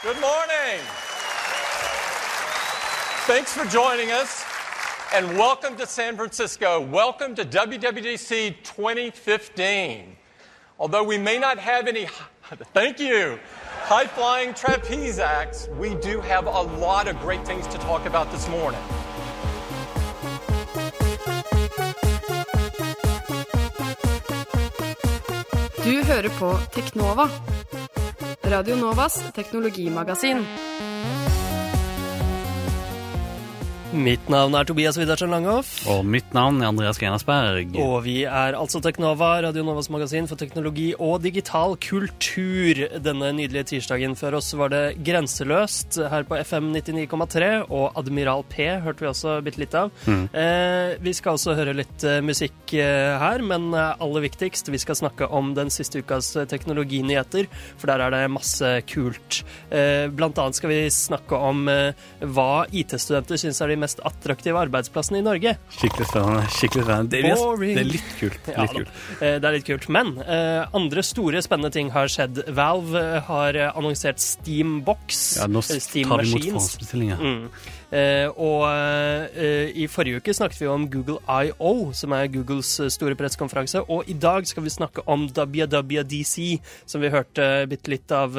Good morning. Thanks for joining us and welcome to San Francisco. Welcome to WWDC 2015. Although we may not have any, thank you, high flying trapeze acts, we do have a lot of great things to talk about this morning. Du hører på Teknova. Radio Novas teknologimagasin. Mitt navn er Tobias Widersen Langhoff. Og mitt navn er Andreas Grenasberg. Og vi er altså Teknova, Radio Novas magasin for teknologi og digital kultur. Denne nydelige tirsdagen før oss var det Grenseløst her på FM 99,3, og Admiral P hørte vi også bitte litt av. Eh, vi skal også høre litt eh, musikk eh, her, men eh, aller viktigst, vi skal snakke om den siste ukas teknologinyheter, for der er det masse kult. Eh, blant annet skal vi snakke om eh, hva IT-studenter syns er de mest attraktive arbeidsplassene i Norge. Skikkelig spennende. skikkelig spennende. Det, er, det er litt kult. Litt kult. Eh, Det er litt kult. Men eh, andre store spennende ting har skjedd. Valve har eh, annonsert Steambox. Ja, nå tar vi imot forhåndsbestillinger. Mm. Eh, og eh, i forrige uke snakket vi om Google I.O., som er Googles eh, store pressekonferanse. Og i dag skal vi snakke om WWDC, som vi hørte bitte litt av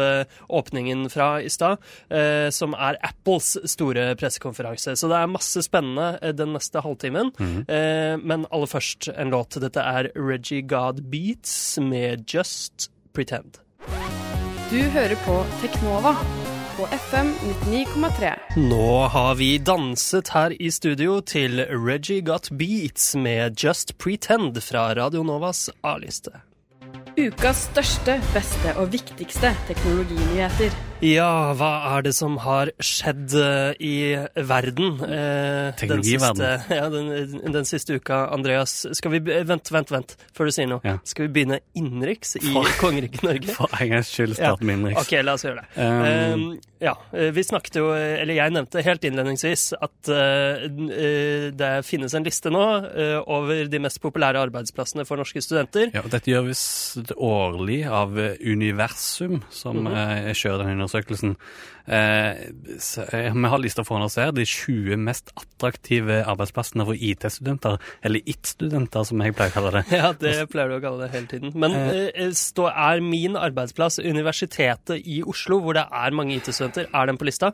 åpningen fra i stad. eh, som er Apples store pressekonferanse. Så det er masse spennende den neste halvtimen. Eh, men aller først en låt. Dette er Reggie God Beats med Just Pretend. Du hører på Teknova på FM 99,3. Nå har vi danset her i studio til Reggie Got Beats med Just Pretend fra Radio Novas A-liste. Ukas største, beste og viktigste teknologinyheter. Ja, hva er det som har skjedd eh, i verden? eh. Den siste, ja, den, den siste uka, Andreas. Skal vi Vent, vent, vent, før du sier noe. Ja. Skal vi begynne innenriks i kongeriket Norge? For en gangs skyld starte start med innenriks. Ok, la oss gjøre det. Um, Um, ja, eh, vi snakket jo, eller jeg nevnte helt innledningsvis at uh, eh, det finnes en liste nå uh, over de mest populære arbeidsplassene for norske studenter. Ja, og dette gjør visst årlig av eh, Universum, som Mhm. eh, kjører den undersøkelsen. Eh, eh, vi har lista foran oss her de 20 mest attraktive arbeidsplassene for IT-studenter, eller IT-studenter som jeg pleier å kalle det. Ja, det pleier du å kalle det hele tiden. Men eh, er min arbeidsplass Universitetet i Oslo, hvor det er mange IT-studenter, er den på lista?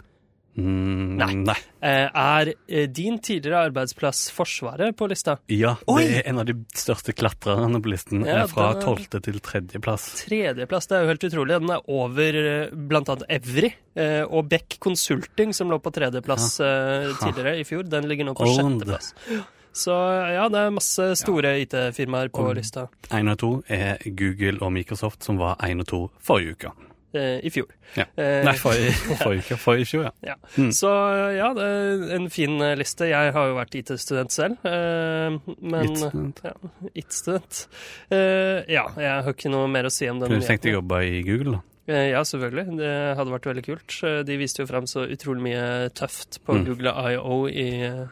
Mm, Nei. nei. Eh, er eh, din tidligere arbeidsplass Forsvaret på lista? Ja, Oi! det er en av de største klatrerne på listen. Ja, eh, fra tolvte til tredjeplass. Tredjeplass, det er jo helt utrolig. Den er over bl.a. blant annet Evry eh, og Beck Consulting, som lå på tredjeplass ja. tidligere i fjor. Den ligger nå på sjetteplass. Så ja, det er masse store IT-firmaer på Og- lista Én og to er Google og Microsoft, som var én og to forrige uke. Eh, i fjor. Ja. Eh, Nei, forrige, for uke. Forrige fjor, ja. Ja. Mm. Så ja, det er en fin eh, liste. Jeg har jo vært IT-student selv. men IT-student. Ja. Eh, ja, jeg har ikke noe mer å si om den. Du tenkte å jobbe i Google, da? Ja, selvfølgelig. Det hadde vært veldig kult. De viste jo fram så utrolig mye tøft på Mm. Google I.O. I,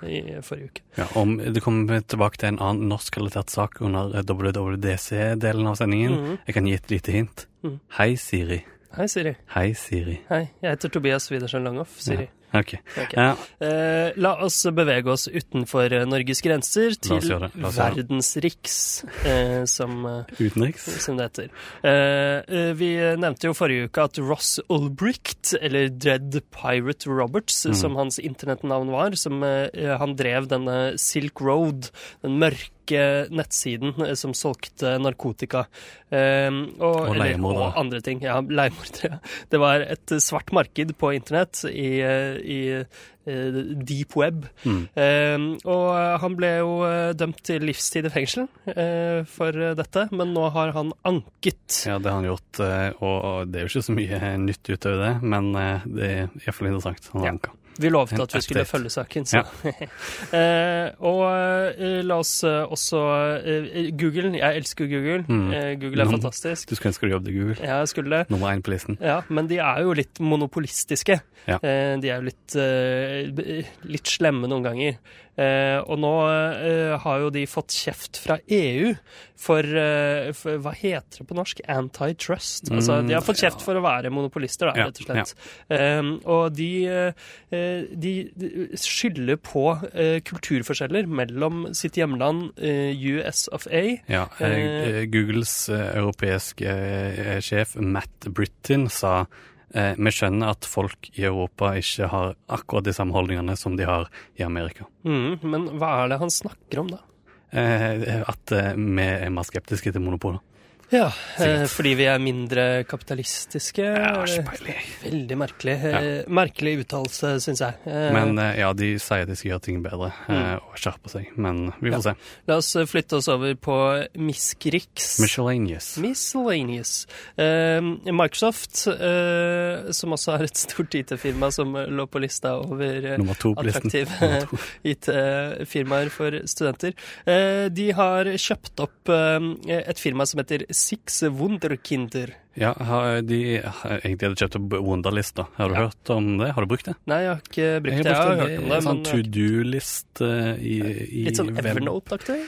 i forrige uke. Ja, om Det kommer tilbake til en annen norskrelatert sak under WWDC-delen av sendingen. Mm. Jeg kan gi et lite hint. Mm. Hei, Siri. Hei, Siri. Hei, Siri. Hei, jeg heter Tobias Widersen Langhoff. Siri. Ja, ok. okay. Ja, Eh, la oss bevege oss utenfor eh, Norges grenser til verdensriks, eh, som eh, utenriks. som det heter. Eh, eh, vi nevnte jo forrige uke at Ross Ulbricht, eller Dread Pirate Roberts, Mm. som hans internettnavn var, som han drev denne Silk Road, den mørke nettsiden eh, som solgte narkotika. Eh, og, Og leiemordere. Og andre ting. Ja, leiemordere. Det var et svart marked på internett i, eh, i eh, deep web. Mm. Eh, og han ble jo dømt til livstid i fengsel eh, for dette, men nå har han anket. Ja, det har han gjort, og det er jo ikke så mye nytt utover det, men det er iallfall interessant. Han Ja. anka. Vi lovte at vi skulle følge saken, så. eh, og eh, la oss eh, også eh, Google. Jeg elsker Google. Mm. Eh, Google er Nå- fantastisk. Du skulle ønske du jobbet i Google. Ja, jeg skulle det. Nummer én på listen. Ja, men de er jo litt monopolistiske. Ja. Eh, de er jo litt, litt slemme noen ganger. Eh, og nå eh, har jo de fått kjeft fra EU for, eh, for Hva heter det på norsk? Antitrust. Altså, de har fått kjeft for å være monopolister, da, rett og slett. Eh, og de, eh, de, de skylder på eh, kulturforskjeller mellom sitt hjemland eh, US of A Ja, Googles europeiske sjef Matt Britton sa eh, vi skjønner at folk i Europa ikke har akkurat de samme holdningene som de har i Amerika. mm, Men hva er det han snakker om, da? Eh, at eh, vi er mer skeptiske til monopoler. Ja, eh, fordi vi er mindre kapitalistiske. Ja. Veldig merkelig. Ja. merkelig uttalelse, syns jeg. Eh, Men eh, ja, de sier de skal gjøre ting bedre mm. og skjerpe seg. Men vi får se. La oss eh, flytte oss over på Miskriks. Miscellaneous. Miscellaneous. Eh, Microsoft, eh, som også er et stort IT-firma som eh, lå på lista over eh, attraktive IT-firmaer for studenter. Eh, de har kjøpt opp eh, et firma som heter Six Wunderkinder. Ja, de har egentlig hadde kjøpt opp Wunderlist, da. Har du Ja. hørt om det? Har du brukt det? Nei, jeg har ikke brukt Jeg det. Jeg har brukt hørt om det. Sånn to do-list eh, i, i Litt sånn Evernote-aktig?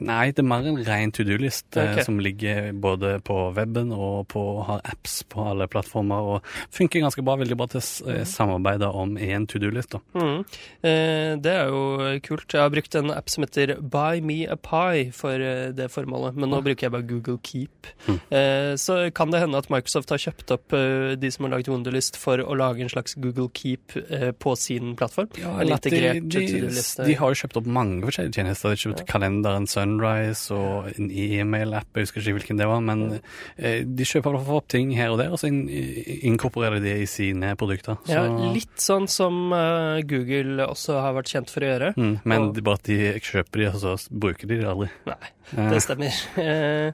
Nei, det er mer en ren to do-list okay. Som ligger både på weben og på har apps på alle plattformer. Og funker ganske bra. Veldig bra til å eh, samarbeide om én to do-list. Mm. Eh, det er jo kult. Jeg har brukt en app som heter Buy Me a Pie for eh, det formålet, men nå bruker jeg bare Google Keep. Mm. Eh, så kan det hende at Microsoft har kjøpt opp eh, de som har laget Wunderlist for å lage en slags Google Keep eh, på sin plattform. en eller de, integrert de, to-do-liste. de har jo kjøpt opp mange forskjellige tjenester. De har kjøpt kalenderen Sunrise og en e-mail-app, jeg husker ikke hvilken det var. Men eh, de kjøper opp ting her og der, og så inkorporerer de det i sine produkter. Så, Ja, litt sånn som eh, Google også har vært kjent for å gjøre. mm, men og- bare at de kjøper de, og så bruker de det aldri. Nei, det stemmer. Eh,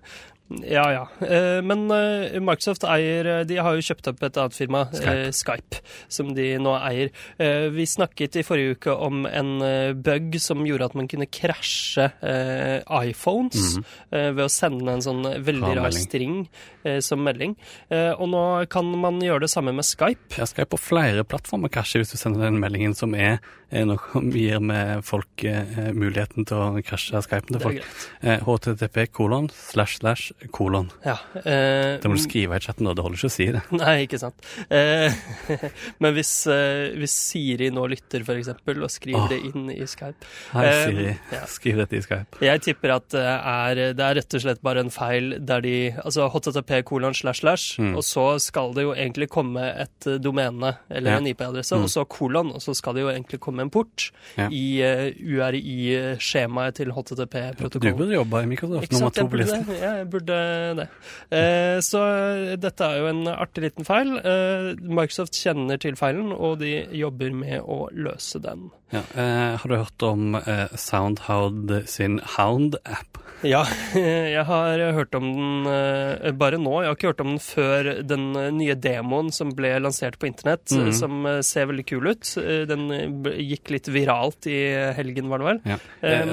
ja ja. Eh, men eh, Microsoft eier eh, De har jo kjøpt opp et annet firma, Skype, Skype. Som de nå eier. Eh, vi snakket i forrige uke om en eh, bug som gjorde at man kunne krasje iPhones iPhones -hmm. ved å sende en sånn veldig rar string eh, som melding. Eh, og nå kan man gjøre det samme med Skype. Ja, Skype på flere plattformer, krasjer hvis du sender den meldingen som er, noe som gir med folk eh, muligheten til å krasje Skypen til Det er folk. Eh, HTTP kolon slash slash kolon. Ja. eh, Det må du skrive i chatten, da. det holder ikke å si det. Nei, ikke sant. Eh, men hvis, eh, hvis Siri nå lytter, for eksempel, og skriver oh. det inn i Skype Hei, Eh, Siri. ja. Skriv dette i Skype. Jeg tipper at det er, det er rett og slett bare en feil der de Altså http kolon slash slash, Mm. og så skal det jo egentlig komme et eh, domene, eller Ja. en IP-adresse, Mm. og så kolon, og så skal det jo egentlig komme en port i uh, URI-skjemaet til HTTP-protokollen. Burde i Microsoft, Ikke nummer to på listen. Ja, jeg burde det. Eh, så dette er jo en artig liten feil. Eh, Microsoft kjenner til feilen, og de jobber med å løse den. Ja. Eh, har du hørt om eh, Soundhound sin Hound-app? Ja, jeg har hørt om den eh, bare nå. Jeg har ikke hørt om den før den eh, nye demoen som ble lansert på internett, mm. som eh, ser veldig kul ut. Den gikk litt viralt i helgen, var det vel? Ja.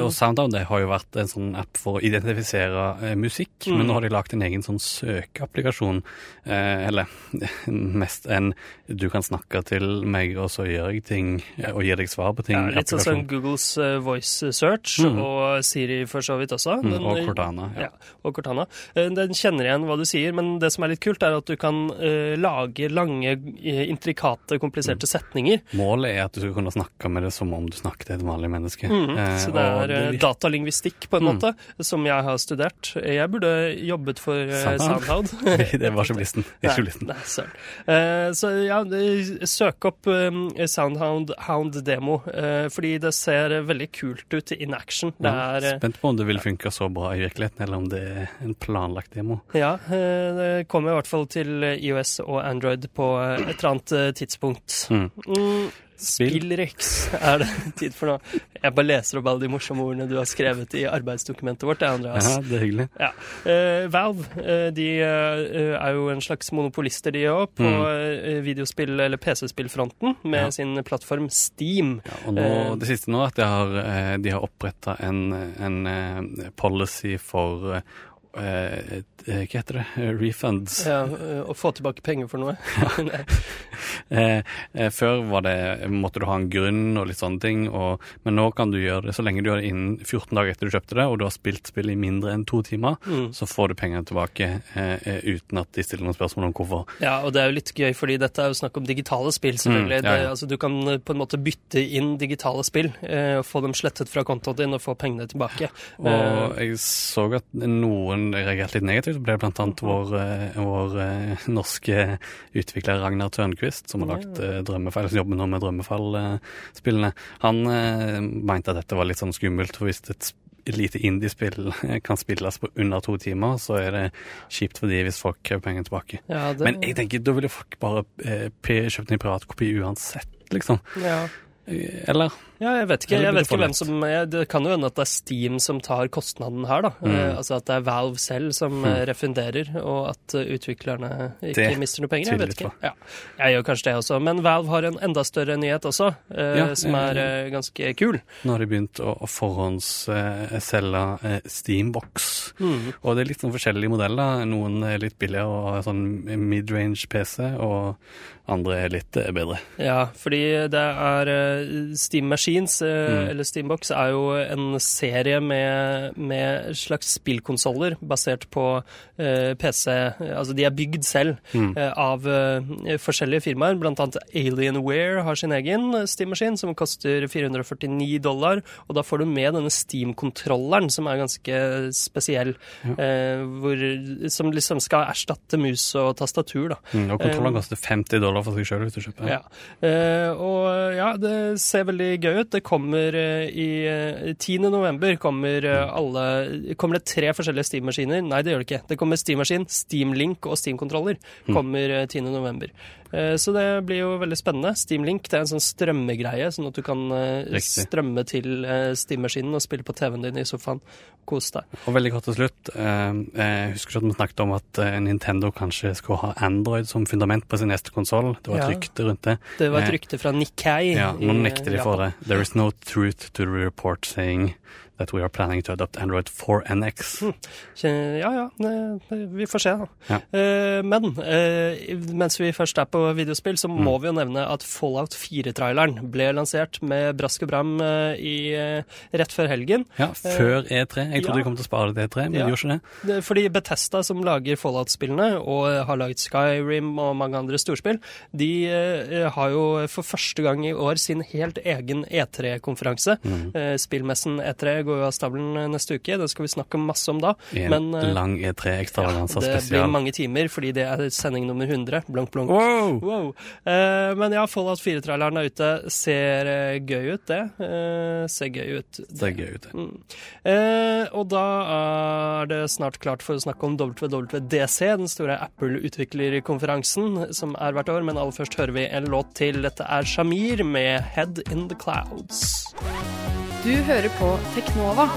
Og Soundhound det har jo vært en sånn app for å identifisere musikk, Mm. men nå har de lagt en egen sånn søkeapplikasjon. Eh, eller mest en du kan snakke til meg, og så gjør jeg ting, og gir deg svar på ting. Ja, litt sånn som. Googles uh, voice search, Mhm. og Siri for så vidt også. Mm, og Cortana. Ja. Ja, og Cortana. Eh, Den kjenner igjen hva du sier, men det som er litt kult, er at du kan uh, lage lange, intrikate, kompliserte setninger. Målet er at du skal kunne snakke med det som om du snakket til et vanlig menneske. Eh, så det er eh, datalingvistikk på en Mm. måte, som jeg har studert. Jeg burde jobbet for uh, Soundhound? Soundhound. det var ikke på listen. Er ikke på Nei, nei, så ja, søk opp um, Soundhound Hound Demo, eh, fordi det ser veldig kult ut in action. Det er eh, Spent på om det vil funke så bra i virkeligheten, eller om det er en planlagt demo. Ja, eh, det kommer i hvert fall til IOS og Android på eh, et eller annet eh, tidspunkt. Mm. Spill. Spillrex er det tid for nå. Jeg bare leser opp alle de morsomme ordene du har skrevet i arbeidsdokumentet vårt, Andreas. Ja, det er hyggelig. Ja. Uh, Valve uh, de uh, er jo en slags monopolister, de òg, på Mm. videospill- eller PC-spillfronten med Ja. sin plattform Steam. Ja, og nå, det siste nå er at de har, uh, har oppretta en, en policy for Hva heter det? Eh, Refunds. Ja, eh, Å få tilbake penger for noe. Eh, eh, før var det, måtte du ha en grunn og litt sånne ting, og, men nå kan du gjøre det så lenge du gjør det innen 14 dager etter du kjøpte det, og du har spilt spill i mindre enn to timer, Mm. så får du pengene tilbake eh, eh, uten at de stiller noen spørsmål om hvorfor. Ja, og det er jo litt gøy, fordi dette er jo snakk om digitale spill, selvfølgelig. Mm, ja, ja. Det, altså, du kan eh, på en måte bytte inn digitale spill, eh, få dem slettet fra kontoen din og få pengene tilbake. Eh, Og jeg så at noen reagerte litt negativt. Det ble blant annet vår, eh, vår eh, norske utvikler Ragnar Tørnquist, som har lagt eh, Drømmefall, jobber nå med Drømmefall-spillene. Han mente at dette var litt sånn skummelt, for hvis et et lite indiespill kan spilles på under to timer, så er det kjipt for de hvis folk krever penger tilbake. ja, det, Men jeg tenker, da ville folk bare eh, kjøpt en privatkopi uansett, liksom. ja. Eh, Eller? Ja, jeg vet ikke, jeg vet ikke hvem som Det kan jo hende at det er Steam som tar kostnaden her, da. Mm. Eh, altså at det er Valve selv som mm. refunderer, og at eh, utviklerne ikke Det mister noe penger. Jeg vet ikke. Ja. Jeg gjør kanskje det også. Men Valve har en enda større nyhet også, eh, Ja, som er eh, eh, ganske kul. Nå har de begynt å, å forhåndsselge eh, Steambox. Mm. Og det er litt sånn forskjellige modeller. Noen er litt billigere og sånn midrange PC, og andre er litt eh, bedre. Ja, fordi det er eh, Steam Machines, eh, Mm. eller Steambox, er jo en serie med, med slags spillkonsoller basert på uh, PC Altså de er bygd selv Mm. uh, av uh, forskjellige firmaer. Blant annet Alienware har sin egen Steam-maskin, som koster 449 dollar. Og da får du med denne Steam-kontrolleren, som er ganske spesiell. eh, hvor, som liksom skal erstatte mus og tastatur, da. Mm, og kontrolleren koster 50 dollar for seg sjøl hvis du kjøper. Ja. Eh, og ja, det ser veldig gøy ut. Det kommer eh, i eh, 10. november kommer eh, alle Kommer det tre forskjellige Steam-maskiner? Nei, det gjør det ikke. Det kommer Steam-maskin, Steam-link og Steam-kontroller. Kommer eh, 10. november. Eh, så det blir jo veldig spennende. Steam-link det er en sånn strømmegreie, sånn at du kan eh, Riktig. strømme til eh, Steam-maskinen og spille på TV-en din i sofaen. Kose deg. Og veldig kort til slutt. jeg husker at vi snakket om at Nintendo kanskje skulle ha Android som fundament på sin neste konsoll. Det var et Ja. rykte rundt det. Det var et rykte fra Nikkei. Ja, nå nekter de for det. There is no truth to the report saying that we are planning to adopt Android 4NX. Mm. Ja, ja, vi får se. Ja. Eh, men eh, mens vi først er på videospill, så må vi jo nevne at Fallout 4-traileren ble lansert med brask og bram eh, i, rett før helgen. Ja, før E3. Jeg trodde ja. de kom til å spare det til E3, men Ja. de gjorde ikke det. Fordi Betesta, som lager Fallout-spillene, og har laget Skyrim og mange andre storspill, de har jo for første gang i år sin helt egen E3-konferanse. Mm. spillmessen E3 går jo av stabelen eh, neste uke, det skal vi snakke masse om da. En Men, eh, lang E3-ekstravaganza det blir mange timer, fordi det er sending nummer 100. Blunk, blunk. Wow! Wow. Eh, men ja, Fallout 4-traileren er ute. Ser eh, gøy ut, det. Eh, ser gøy ut. Det ser gøy ut. det. Mm. Eh, og da er det snart klart for å snakke om WWDC, den store Apple-utviklerkonferansen som er hvert år. Men aller først hører vi en låt til. Dette er Shamir med 'Head In The Clouds'. Du hører på Teknova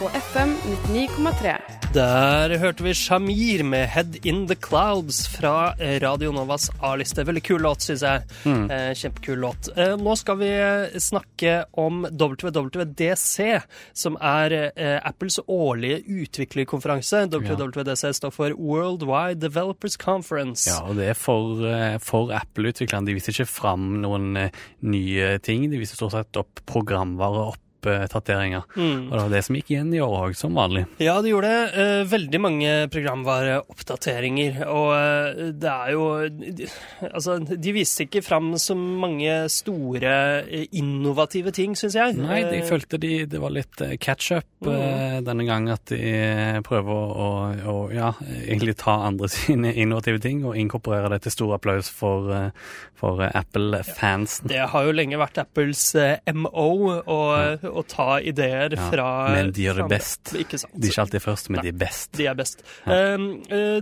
på FM 99,3. Der hørte vi Shamir med 'Head In The Clouds' fra Radio Novas A-liste. Veldig kul låt, syns jeg. Eh, kjempekul låt. Eh, nå skal vi snakke om WWDC, som er eh, Apples årlige utviklerkonferanse. WWDC står for Worldwide Developers Conference. Ja, og det er for, eh, for Apple-utviklerne. De viser ikke fram noen eh, nye ting. De viser stort sett opp programvare, oppdateringer. Mm. Og det var det som gikk igjen i år òg, som vanlig. Ja, det gjorde det. Eh, veldig mange programvareoppdateringer. Og eh, det er jo Altså, de viste ikke fram så mange store, eh, innovative ting, syns jeg. Nei, de følte de, det var litt eh, catch-up mm. denne gang. At de prøver å, å, ja, egentlig ta andre sine innovative ting og inkorporere det til stor applaus for, for Apple-fansen. Det har jo lenge vært Apples MO å, å ta ideer Ja, fra men de gjør det best. Ikke sant. De er ikke alltid først, men de er best. De er best. Um, eh,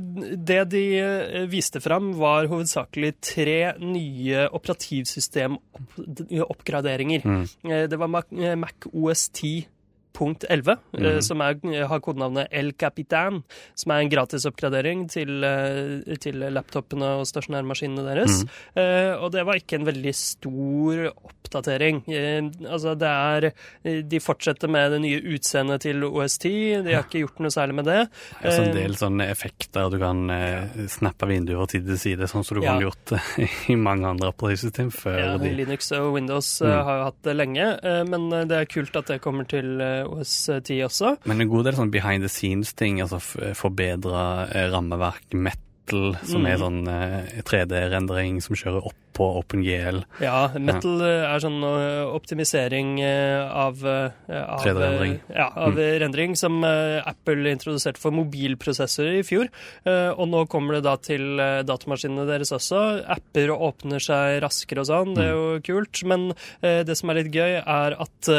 det de eh, viste fram, var hovedsakelig tre nye operativsystemoppgraderinger. Mm. Eh, Det var Mac, Mac OS 10 punkt 11, eh, som er, har kodenavnet El Capitan, som er en gratisoppgradering til, eh, til laptopene og stasjonærmaskinene deres. Eh, og det var ikke en veldig stor oppdatering. Eh, altså det er De fortsetter med det nye utseendet til OS10. De har ikke gjort noe særlig med det. Det er også en Eh, del sånne effekter du kan eh, snappe vinduer til til side, sånn som du Ja. kunne gjort eh, i mange andre operativsystem før Ja, de Linux og Windows eh, Mm. har jo hatt det lenge, eh, men eh, det er kult at det kommer til eh, OS10 også. Men en god del sånn behind the scenes-ting, altså forbedra eh, rammeverk, Metal, som Mm. er sånn eh, 3D-rendering som kjører opp på OpenGL. Ja, Metal eh, er sånn eh, optimisering eh, av, av, 3D-rendring. eh, Ja, av mm. rendring som Apple introduserte for mobilprosessorer i fjor. Og nå kommer det da til datamaskinene deres også. Apper åpner seg raskere og sånn, det er jo kult. Men det som er litt gøy, er at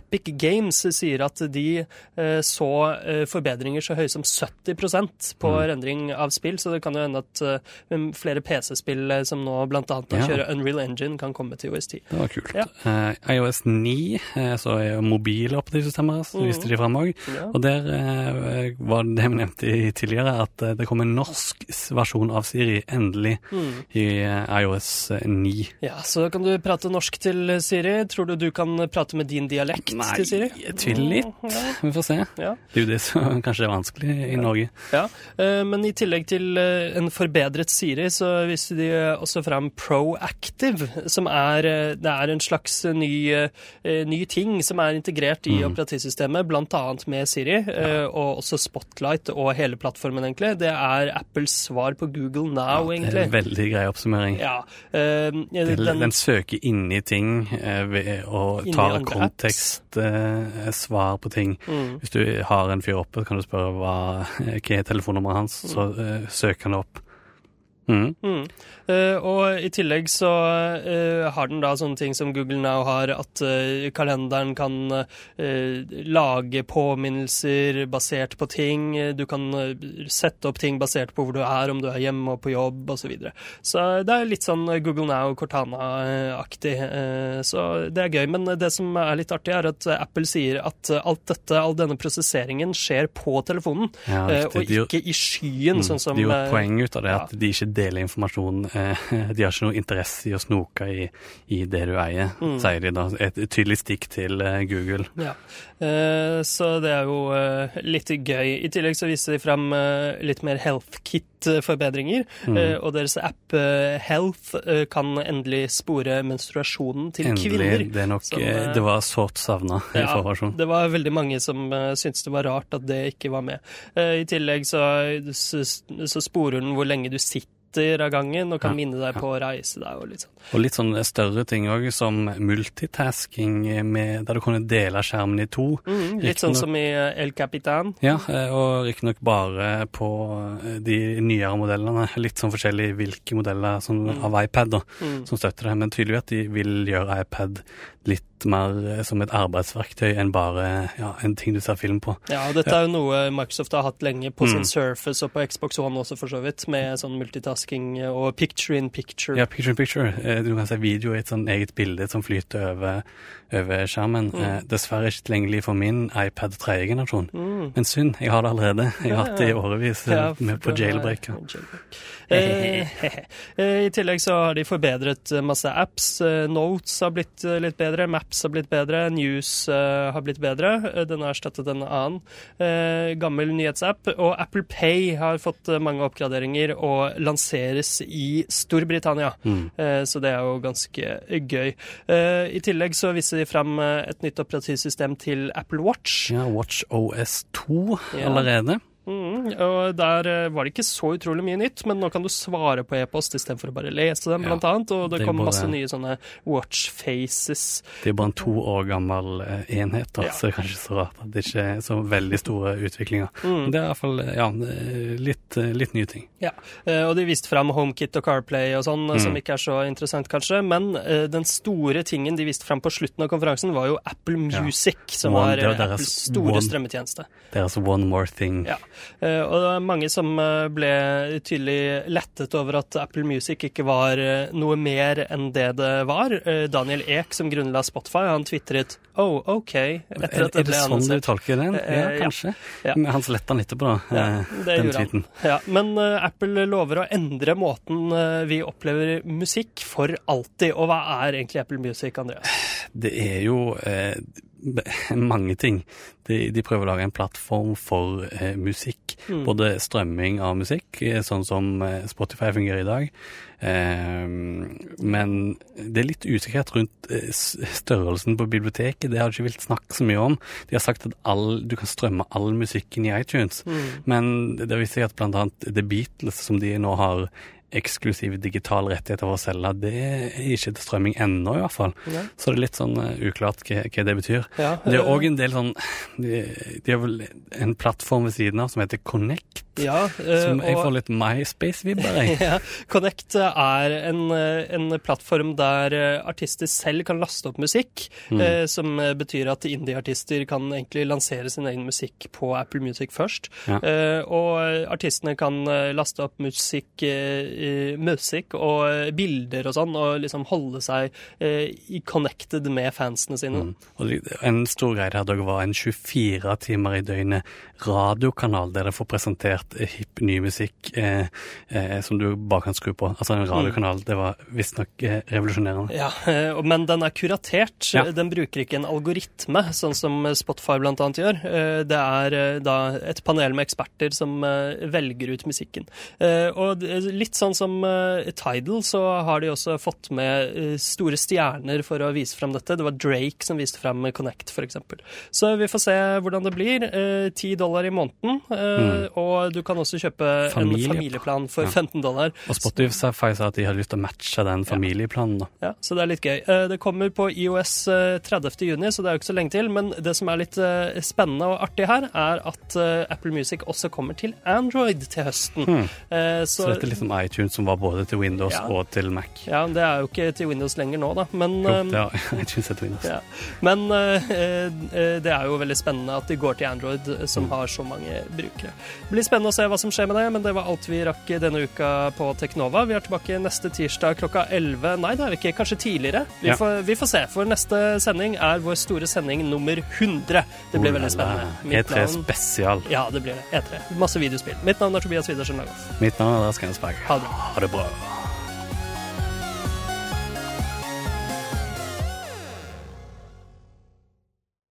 Epic Games sier at de så forbedringer så høye som 70% på rendring av spill, så det kan jo hende at flere PC-spill eh, som nå bl.a. Ja. kjører Unreal Engine, kan komme til OS10. Det var kult. Ja. Uh, iOS 9, eh, så er mobile operativsystemer, så viste de fram òg. Ja. Og der uh, var det vi nevnte tidligere, at det kommer en norsk versjon av Siri endelig Mm. i iOS 9. Ja, så kan du prate norsk til Siri. Tror du du kan prate med din dialekt Nei, til Siri? Nei, jeg tviler litt. Ja. Vi får se. Ja. Det er jo det som kanskje er vanskelig i Norge. Ja, uh, men i tillegg til en forbedret Siri, så viste de også fram Proactive, som er, eh, det er en slags ny, eh, ny ting som er integrert i operativsystemet, blant annet med Siri, ja. og også Spotlight og hele plattformen, egentlig. Det er Apples svar på Google Now, ja, egentlig. Det er en veldig grei oppsummering. Ja, eh, Den, den, søker inni ting og ved å ta andre kontekst, eh, svar på ting. Mm. Hvis du har en fyr oppe, kan du spørre hva, hva er telefonnummeret hans, så eh, søker han det opp. Mm. Mm. Eh, og i tillegg så eh, har den da sånne ting som Google Now har, at eh, kalenderen kan lage påminnelser basert på ting. Du kan sette opp ting basert på hvor du er, om du er hjemme og på jobb osv. Så, videre. så det er litt sånn Google Now Cortana-aktig. så det er gøy. Men det som er litt artig, er at Apple sier at alt dette, all denne prosesseringen skjer på telefonen, Ja, og ikke i skyen, Mm. sånn som de gjorde poeng ut av det, ja. at de ikke deler informasjon. Eh, De har ikke noe interesse i å snoke i, i det du eier, Mm. sier de da. Et tydelig stikk til eh, Google. Ja, eh, så det er jo litt gøy. I tillegg så viser de frem eh, litt mer HealthKit-forbedringer. Mm. og deres app Health kan endelig spore menstruasjonen til Endelig. kvinner. Det nok Som, Det var sårt savna Ja, informasjon. det var veldig mange som syntes det var rart at det ikke var med. I tillegg så, så, så sporer den hvor lenge du sitter av gangen, og kan Ja, minne deg ja. på å reise deg og litt sånn. Og litt sånn større ting òg, som multitasking, med, der du kunne dele skjermen i to. Mm, litt sånn nok, som i eh, El Capitan. Ja, eh, og riktignok bare på eh, de nyere modellene. Litt sånn forskjellig hvilke modeller som, av iPad da, Mm. som støtter det. Men tydelig at de vil gjøre iPad litt mer eh, som et arbeidsverktøy enn bare ja, en ting du ser film på. Ja, og dette er jo noe Microsoft har hatt lenge på sin Mm. Surface og på Xbox One også, for så vidt, med sånn multitasking og picture in picture. Ja, picture in picture. Eh, Du kan se video i et sånn eget bilde som flyter over, over skjermen. Mm. Eh, Dessverre ikke tilgjengelig for min iPad tredje generasjon. Mm. Men synd, jeg har det allerede. Jeg har hatt det i årevis Ja, med på jailbreak. jailbreak. Eh, I tillegg så har de forbedret masse apps. Notes har blitt litt bedre, Maps har blitt bedre, News uh, har blitt bedre. Eh, Den har erstattet en annen uh, gammel nyhetsapp. Og Apple Pay har fått mange oppgraderinger og lanseres i Storbritannia. Mm. Uh, Så det er jo ganske gøy. I tillegg så viser de fram et nytt operativsystem til Apple Watch. Ja, Watch OS 2 Ja. Mm, og der eh, var det ikke så utrolig mye nytt, men nå kan du svare på e-post istedenfor å bare lese dem, Ja, blant annet. Og det, det er kom bare- masse nye sånne watch faces. Det er bare en to år gammel eh, enhet, da, Ja. så det er kanskje så rart at det ikke er så veldig store utviklinger. Mm. Men det er i hvert fall eh, ja, litt, litt nye ting. Ja, og de viste fram HomeKit og CarPlay og sånn, mm. som ikke er så interessant kanskje. Men den store tingen de viste fram på slutten av konferansen, var jo Apple Ja. Music, som One- var var deres Apples store one- strømmetjeneste. Deres One More Thing. Ja. Og det er mange som eh, ble tydelig lettet over at Apple Music ikke var eh, noe mer enn det det var. Eh, Daniel Ek, som grunnla Spotify, han tvitret Oh, OK. Etter Er, at det er det ble sånn du tolker den? Eh, Ja, kanskje. Ja. Men han sletta den etterpå, da. Ja, eh, det den gjorde tweeten. han. Ja, men eh, Apple lover å endre måten eh, vi opplever musikk for alltid. Og hva er egentlig Apple Music, Andreas? Det er jo eh, mange ting. De, de prøver å lage en plattform for eh, musikk. Mm. Både strømming av musikk, eh, sånn som eh, Spotify fungerer i dag. Eh, men det er litt usikkerhet rundt eh, størrelsen på biblioteket. Det har de ikke villet snakke så mye om. De har sagt at all, du kan strømme all musikken i iTunes. Mm. Men det viser seg at annet The Beatles, som de nå har eksklusive digitale rettigheter for å selge, det er ikke til strømming ennå, i hvert fall. Ja. Så det er litt sånn eh, uklart hva, hva det betyr. Ja, Det er eh, òg en del sånn De, de har vel en plattform ved siden av som heter Connect, ja, eh, som jeg og- får litt MySpace-vibber i. Ja, Connect er en, eh, en plattform der eh, artister selv kan laste opp musikk, Mm. eh, som eh, betyr at indie-artister kan egentlig lansere sin egen musikk på Apple Music først. Ja. Eh, og artistene kan eh, laste opp musikk, eh, musikk og eh, bilder og sånn, og liksom holde seg eh, connected med fansene sine. Mm. En stor greie der dog var en 24 timer i døgnet radiokanal der dere får presentert eh, hipp ny musikk eh, eh, som du bare kan skru på. Altså en radiokanal. Det var visstnok eh, revolusjonerende. Ja, eh, men den er kuratert. Ja. Den bruker ikke en algoritme, sånn som Spotify blant annet gjør. Eh, Det er eh, da et panel med eksperter som eh, velger ut musikken. Eh, Og litt sånn som uh, Tidal, så har de også fått med uh, store stjerner for å vise frem dette. Det var Drake som viste frem Connect, f.eks. Så vi får se hvordan det blir. Ti 10 dollar i måneden. mm. Og du kan også kjøpe Familie- en familieplan for Ja. 15 dollar. Og Spotify sa at de hadde lyst til å matche den familieplanen. da. Ja, så det er litt gøy. Eh, Det kommer på IOS eh, 30. juni, så det er jo ikke så lenge til. Men det som er litt eh, spennende og artig her, er at eh, Apple Music også kommer til Android til høsten. Mm. Eh, Så Så, dette er litt som iTunes som var både til Windows Ja. og til Mac. ja, det er jo ikke til Windows lenger nå, da. Men, Jo, eh, det er, iTunes til Windows. ja. Men eh, det er jo veldig spennende at de går til Android, som som har så mange brukere. Det blir spennende å se hva som skjer med det, men det var alt vi rakk denne uka på Teknova. Vi er tilbake neste tirsdag klokka 11. Nei, det er vi ikke. Kanskje tidligere. Vi, Ja. får, vi får se, for neste sending er vår store sending nummer 100. Det blir veldig spennende. Mitt E3 spesial. Ja, det blir det. E3. Masse videospill. Mitt navn er Tobias Widersen Lagoff. Mitt navn er Lars Gensberg. Ha det Hudaba.